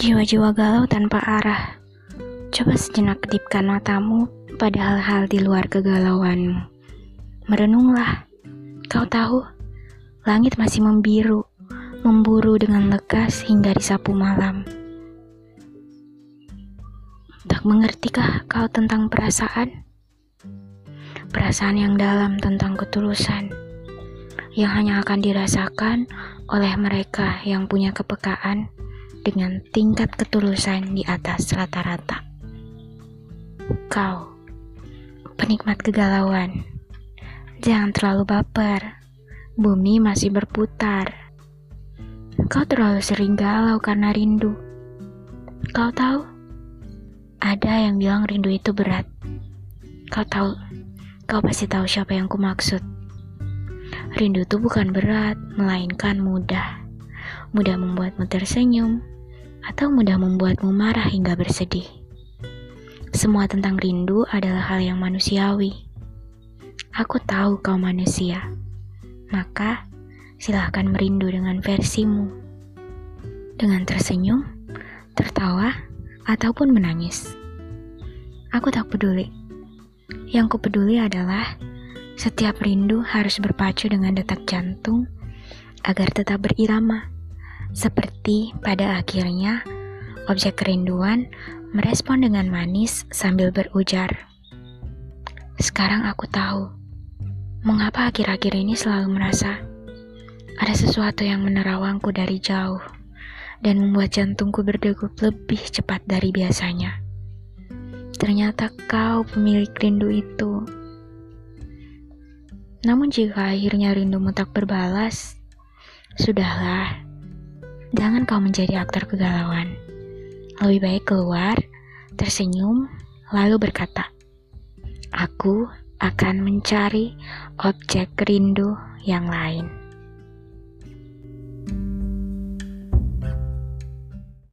Jiwa-jiwa galau tanpa arah. Coba sejenak kedipkan matamu pada hal-hal di luar kegalauanmu. Merenunglah. Kau tahu, langit masih membiru, memburu dengan lekas hingga disapu malam. Tak mengertikah kau tentang perasaan? Perasaan yang dalam tentang ketulusan, yang hanya akan dirasakan oleh mereka yang punya kepekaan dengan tingkat ketulusan di atas rata-rata. Kau, penikmat kegalauan, jangan terlalu baper. Bumi masih berputar. Kau terlalu sering galau karena rindu. Kau tahu, ada yang bilang rindu itu berat. Kau tahu, kau pasti tahu siapa yang kumaksud. Rindu itu bukan berat, melainkan mudah. Mudah membuatmu tersenyum, atau mudah membuatmu marah hingga bersedih. Semua tentang rindu adalah hal yang manusiawi. Aku tahu kau manusia, maka silahkan merindu dengan versimu. Dengan tersenyum, tertawa, ataupun menangis. Aku tak peduli. Yang kupeduli adalah setiap rindu harus berpacu dengan detak jantung agar tetap berirama. Seperti pada akhirnya, objek kerinduan merespon dengan manis sambil berujar. Sekarang aku tahu, mengapa akhir-akhir ini selalu merasa ada sesuatu yang menerawangku dari jauh dan membuat jantungku berdegup lebih cepat dari biasanya. Ternyata kau pemilik rindu itu. Namun jika akhirnya rindumu tak berbalas, sudahlah. Jangan kau menjadi aktor kegalauan. Lebih baik keluar, tersenyum, lalu berkata, Aku akan mencari objek rindu yang lain.